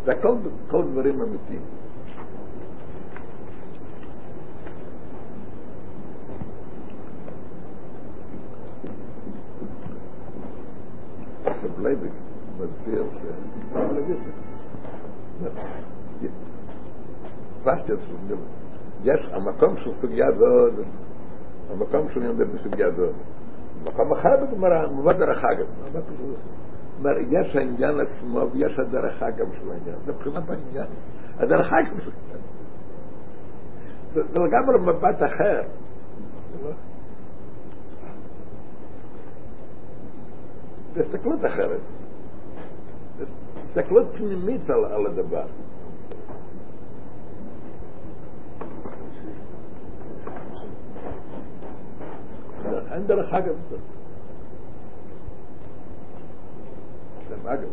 זה הכל, כל דברים אמיתיים. עכשיו לייבק מסביר יש המקום של סוגיה זו, המקום של יונדר בסוגיה זו, מקום אחר בגמרא, מובא דרך אגב. אומר, יש העניין עצמו ויש הדרך אגב של העניין. זה מבחינת העניין. הדרך אגב של העניין. זה לגמרי מבט אחר. זה הסתכלות אחרת. הסתכלות פנימית על, על הדבר. אין דרך אגב. אגב.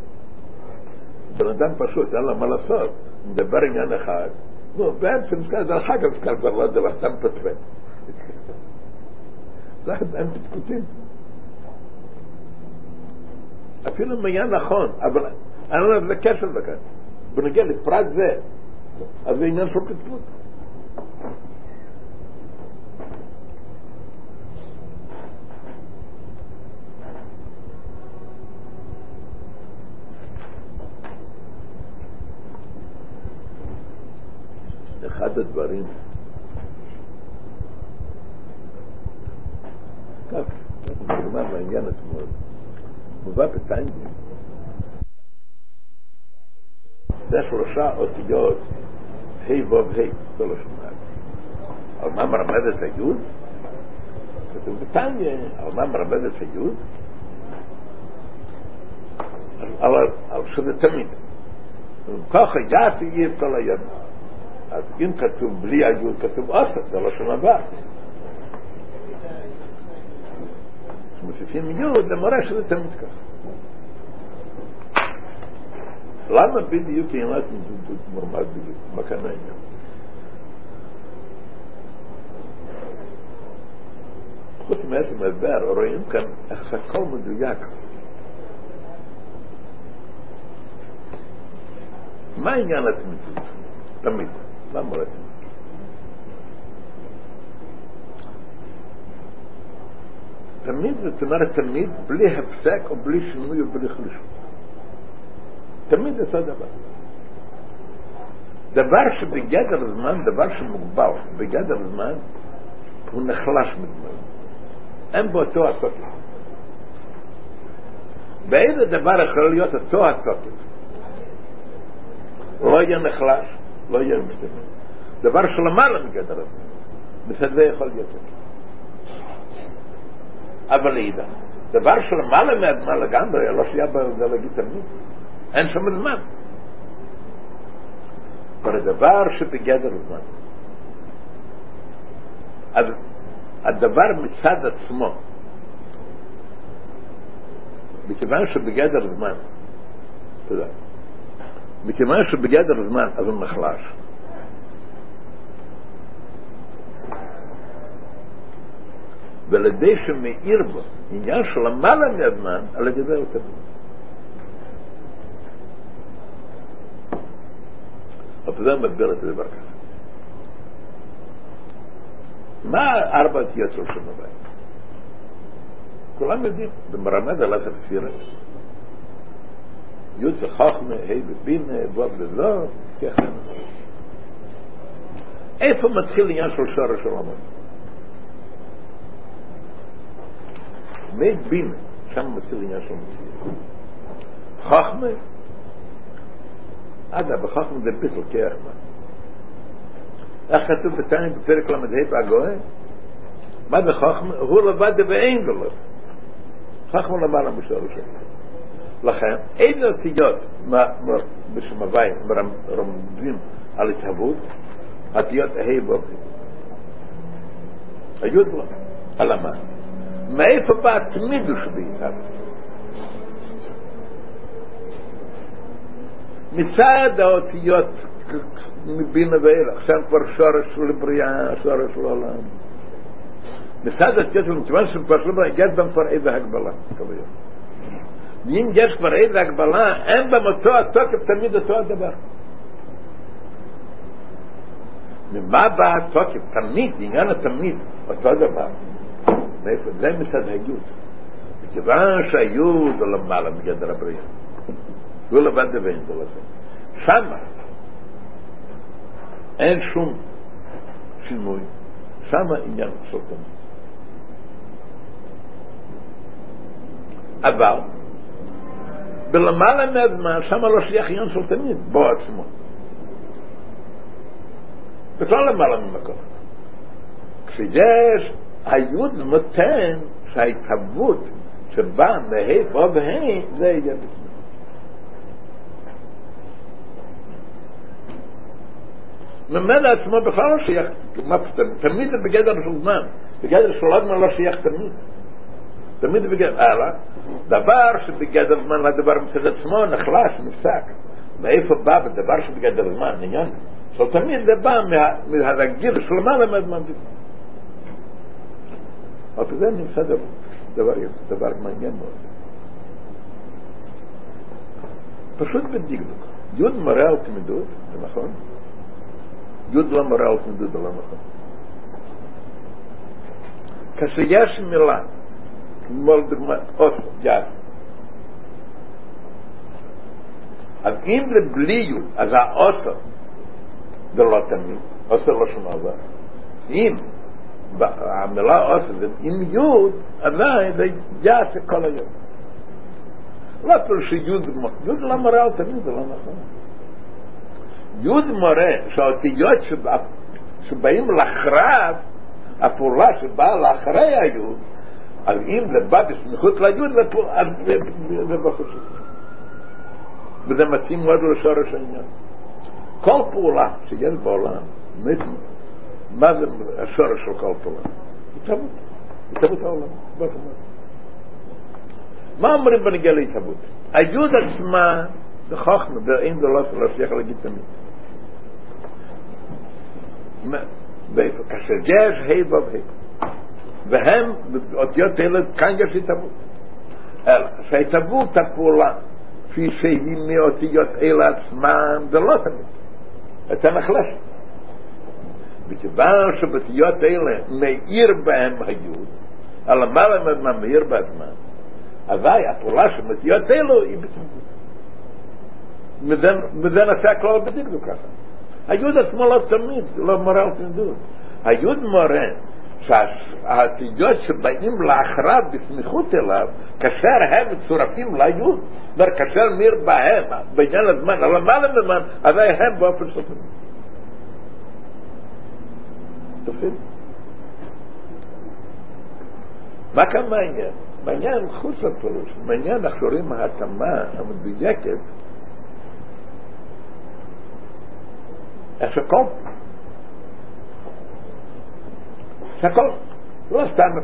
בן אדם פשוט, אין לו מה לעשות, מדבר עניין אחד, נו, בעצם דרך אגב, כאן כבר לא דבר סתם פטפט. זה הם פטפוטים. אפילו היה נכון, אבל אני לא יודע, זה כשל בכלל. בנגיע לפרט זה, אז זה עניין של קטנות. אחד הדברים היוד? על, על שזה תמיד. ככה יעתי אי אפשר ליד. אז אם כתוב בלי היוד, כתוב עשר, זה לא שנה הבא. מוסיפים יוד, זה מראה שזה תמיד ככה. למה בדיוק אימת מורמד בדיוק? מה כאן העניין? חוץ מעצם ההסבר, רואים כאן איך שהכל מדויק. מה עניין התמידות? תמיד. מה אמר התמידות? תמיד זאת אומרת תמיד בלי הפסק או בלי שינוי או בלי חלישות. תמיד אותו דבר. דבר שבגדר זמן, דבר שמוגבל בגדר זמן, הוא נחלש מזמן. אין בו אותו התוקף. באיזה דבר יכול להיות אותו התוקף? לא יהיה נחלש, לא יהיה משתנה. דבר שלמעלה מגדר הזמן, בסדר יכול להיות תוקף. אבל לאידך, דבר שלמעלה מהזמן לגמרי, לא שיהיה בזה להגיד תמיד. אין שם זמן. אבל הדבר שבגדר זמן, אז הדבר מצד עצמו, מכיוון שבגדר זמן, תודה, מכיוון שבגדר זמן אז הוא נחלש, ועל ידי שמאיר בו עניין של למעלה מהזמן, על ידי זה הוא תמיד. אבל זה מסביר את הדבר כזה. מה ארבע של שם הבית? כולם יודעים, במרמד על עשר ספירה. י' וחוכמה, ה' ובינה, ו' וזו, ככה. איפה מתחיל עניין של שורש עולמות? מי בינה, שם מתחיל עניין של מציאות. חוכמה, אגב, בחוכמה זה ביטל כרך מה. איך כתוב בתניא בפרק ל"ה בהגואה? מה זה חוכמה? הוא לבד ואין ולא. חוכמה למעלה בשורש שלו. לכן, איזה אותיות בשם הוואי מרמזים על התהוות? אותיות ה' ו' היוד לא. אלא מה? מאיפה בא התמידוש בהתהוות? מצד האותיות מבינה ואילך, שם כבר שורש של בריאה, שורש של עולם. מצד האותיות של מכיוון שכבר של בריאה, יש בהם כבר איזה הגבלה, כביכול. ואם יש כבר איזה הגבלה, אין בהם אותו התוקף תמיד אותו הדבר. ממה בא התוקף? תמיד, עניין התמיד, אותו דבר. מאיפה? זה מצד היוד. מכיוון שהיוד הוא למעלה מגדר הבריאה. הוא לבד בו לזה. שמה אין שום שינוי, שמה עניין של תמיד. אבל בלמעלה מהזמן שמה לא שייך עניין של תמיד, בו עצמו. בכלל למעלה ממקום. כשיש היוד נותן שההתהוות שבאה מה' ו' וה' זה יהיה בפנים. ממילא עצמו בכלל לא שייך, מה תמיד זה בגדר של זמן, בגדר של עוד מה לא שייך תמיד. תמיד זה בגדר, הלאה, דבר שבגדר זמן הדבר מצד עצמו נחלש, נפסק. מאיפה בא בדבר שבגדר זמן, עניין? אבל תמיד זה בא מהרגיל של למעלה מהזמן. אבל זה נמצא דבר, דבר מעניין מאוד. פשוט בדקדוק. יוד מראה על תמידות, זה נכון? יוד לא מראה תמידות זה לא נכון. כשיש מילה, כמו לדוגמה, אוס, יד, אז אם זה בלי יוד, אז האוסו זה לא תמיד. עושה לשון הרע. אם המילה עושה זה עם יוד, עדיין זה יעשה כל היום. לא אפילו שיוד, יוד לא על תמיד, זה לא נכון. יוד מורה שהאותיות שבאים לחרב, הפעולה שבאה לאחרי היוד, אז אם זה בא בסמיכות ליוד, אז זה בחוץ. וזה מתאים מאוד לשורש העניין. כל פעולה שיש בעולם, מה זה השורש של כל פעולה? התהוות. התהוות העולם. מה אומרים בנגיע להתהוות? היוד עצמה זה חוכמה, ואין זה לא שייך להגיד תמיד. כאשר יש ה' ו' ה' והם, אותיות אלה, כאן יש התהוות. אלא, שההתהוות הפעולה כפי שהיא מאותיות אלה עצמן, זה לא תמיד. אתה נחלשת. מכיוון שבאותיות אלה מאיר בהם היוד, הלמעלה ממה מאיר בעצמם, אזי הפעולה של מאותיות אלו היא בתמות. וזה נעשה הכלל בדקדוק ככה. היוד עצמו לא תמיד, לא מורה על תנדוד. היוד מורה שהאותיות שבאים לאחריו בסמיכות אליו, כאשר הם מצורפים ליוד, אומר, כאשר מיר בהם, בעניין הזמן, על למעלה ממן, הרי הם באופן סופי. תופים. מה כאן מעניין? מעניין חוץ לפירוש, מעניין אנחנו רואים ההתאמה המדויקת En ze kon. Ze Verkoop. Los daarmee.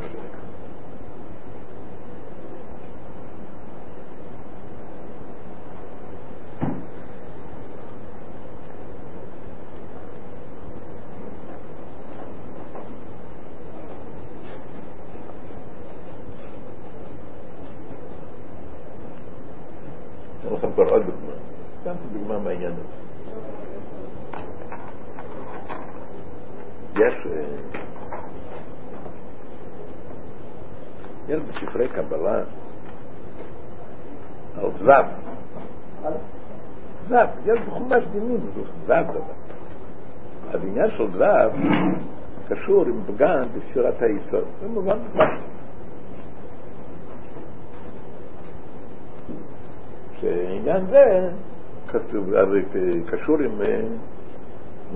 זה זב דבר. הבניין של זב קשור עם פגן בספירת היסוד. זה מובן. שעניין זה כתוב, הרי קשור עם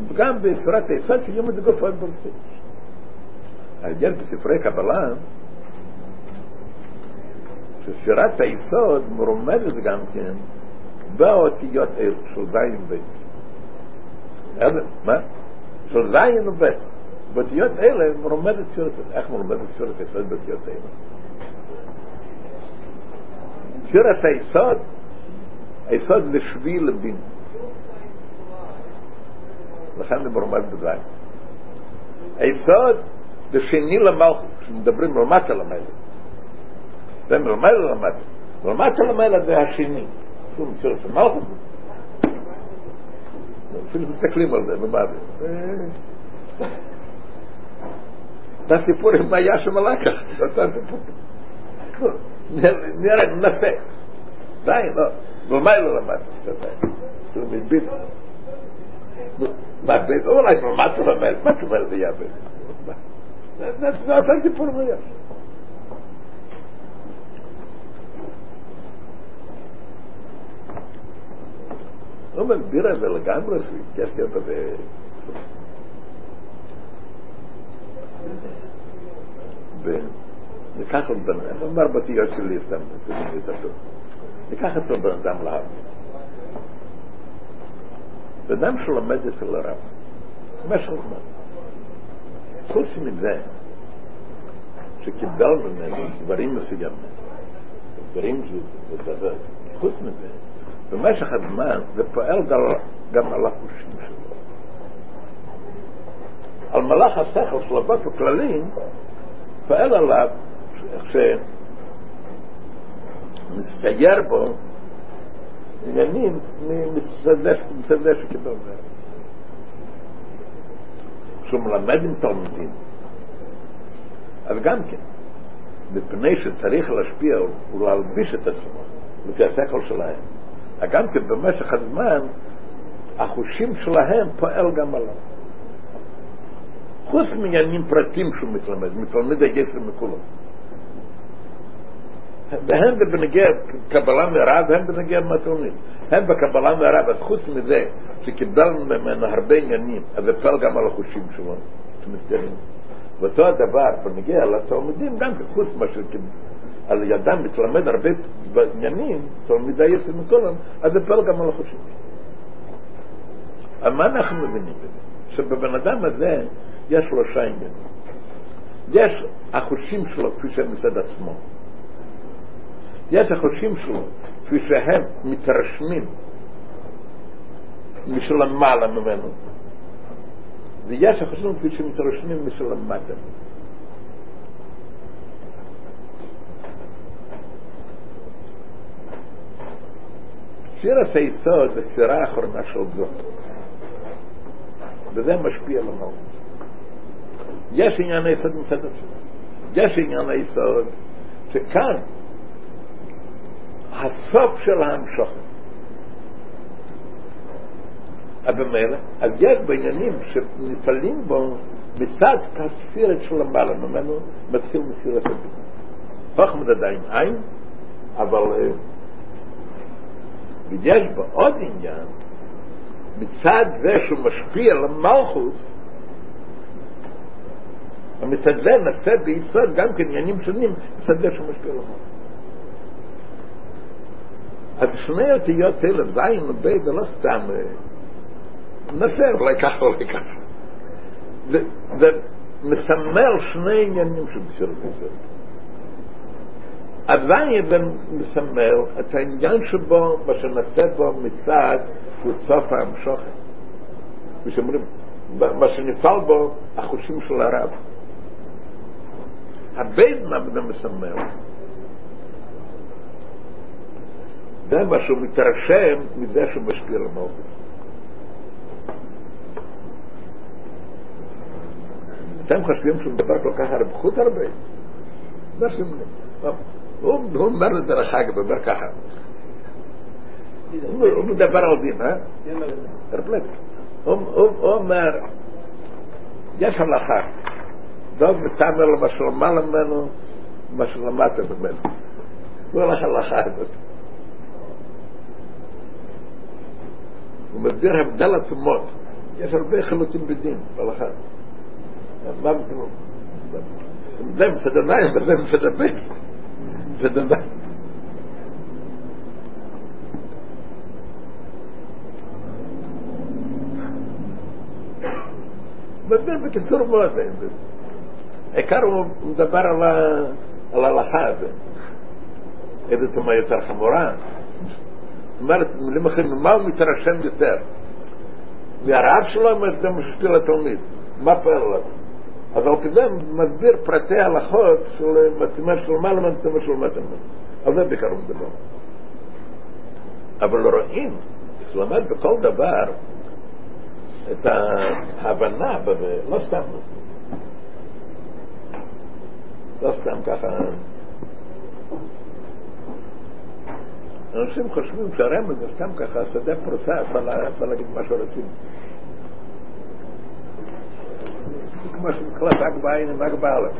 פגם בספירת היסוד שיום את גוף עוד ברצי. העניין בספרי קבלה שספירת היסוד מרומזת גם כן באותיות אלו של זין ובית. מה? של זין ובית. באותיות אלה מרומזת ספירת היסוד. איך מרומזת ספירת היסוד באותיות אלה? ספירת היסוד, היסוד זה שביל לבין. לכן זה מרומז בזין. היסוד זה שני למלכות, כשמדברים למטה למעלה. זה מלמעלה למטה. למטה למעלה זה השני. שום צורך של מלכות. אפילו מסתכלים על זה, בבאבי. זה הסיפור עם בעיה של מלאכה. נראה, ננסה. די, לא. במאי לא למדתי שנתיים. זה מביט. מה בית? אולי, מה אתה לומד? מה אתה אומר זה יעבד? זה הסיפור עם בעיה. לא מסביר את זה לגמרי, שיש קטע ב... ניקח את בן אדם, אומר בתיות שלי סתם, ניקח את בן אדם להר. בן אדם שלומד אצל הרב, במשך זמן. חוץ מזה, שקיבל ממנו דברים מסוימים, דברים שזה, חוץ מזה, במשך הזמן זה פועל גם על החושים שלו. על מלאך השכל של הבט הכללי פועל עליו איך שמסתייר בו עניינים שקיבל מהם. כשהוא מלמד עם תלמידים, אז גם כן, מפני שצריך להשפיע ולהלביש את עצמו לפי השכל שלהם. גם כן במשך הזמן החושים שלהם פועל גם עליו. חוץ מעניינים פרטים שהוא מתלמד, מתלמד היסר מכולם. והן בנגיע קבלה מהרב והן בנגיע מהתלמיד. הן בקבלה מהרב, אז חוץ מזה שקיבלנו ממנו הרבה עניינים, אז זה פועל גם על החושים שלו, שמסתרים. ואותו הדבר בנגיע לתלמידים, גם חוץ מה שקיבלנו. על ידם מתלמד הרבה בעניינים, תלמידי יסר מכולם, אז זה פועל על החושים. אבל מה אנחנו מבינים בזה? שבבן אדם הזה יש שלושה עניינים. יש החושים שלו כפי שהם מצד עצמו. יש החושים שלו כפי שהם מתרשמים משלמעלה ממנו. ויש החושים כפי שמתרשמים משלמטה. ספירת היסוד זה ספירה האחרונה של זאת. וזה משפיע על המהות. יש עניין היסוד מצד עצמו. יש עניין היסוד שכאן הסוף של. אבל במילא, אז יש בעניינים שנפעלים בו מצד הספירת של למעלה ממנו מתחיל מספירת הבינה. חוכמת עדיין אין, אבל יש בו עוד עניין. מצד זה שהוא משפיע למלכות ומצד זה נעשה ביסוד גם כן עניינים שונים מצד זה שהוא משפיע למלכות אז שני אותיות אלה, זין ובית, זה לא סתם נעשה אולי ככה אולי ככה. זה מסמל שני עניינים של בסירות ישראל עדיין זה מסמל את העניין שבו, מה שנעשה בו מצד הוא סוף ההמשוכת. ושאומרים, מה שנפעל בו החושים של הרב. הבית מה זה מסמל. זה מה שהוא מתרשם מזה שהוא משפיע למלכות. אתם חושבים שהוא מדבר כל כך הרבה, חוץ הרבה. לא שימו אומר את דרך אגב, אומר ככה. הוא מדבר על דין, אה? הרפלט. הוא אומר, יש הלכה. דוב מתאמר לו מה שלמעלה ממנו, מה שלמטה ממנו. הוא הולך הלכה הזאת. הוא מסביר הבדל עצומות. יש הרבה חלוטים בדין בהלכה. מה זה מצד המים וזה מצד הבית. זה דבר. מסביר בקיצור מאוד, העיקר הוא מדבר על ההלכה הזה. איזה תומה יותר חמורה. זאת אומרת, במילים אחרים, מה הוא מתרשם יותר? מהרעב שלו, זה משפיע לתלמיד. מה פועל עליו? אז על כזה מסביר פרטי הלכות של משימה של מעלה משימה של מטה על זה בעיקר הוא מדבר. אבל רואים, שלמד בכל דבר את ההבנה לא סתם. לא סתם ככה. אנשים חושבים שהרמז זה סתם ככה, שדה פרוסה, אפשר להגיד מה שרוצים. כמו שמתחילת רק בעין רק באלף.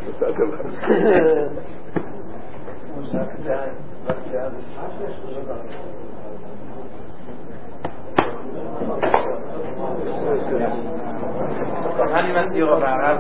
אני [laughs] מסביר הרב,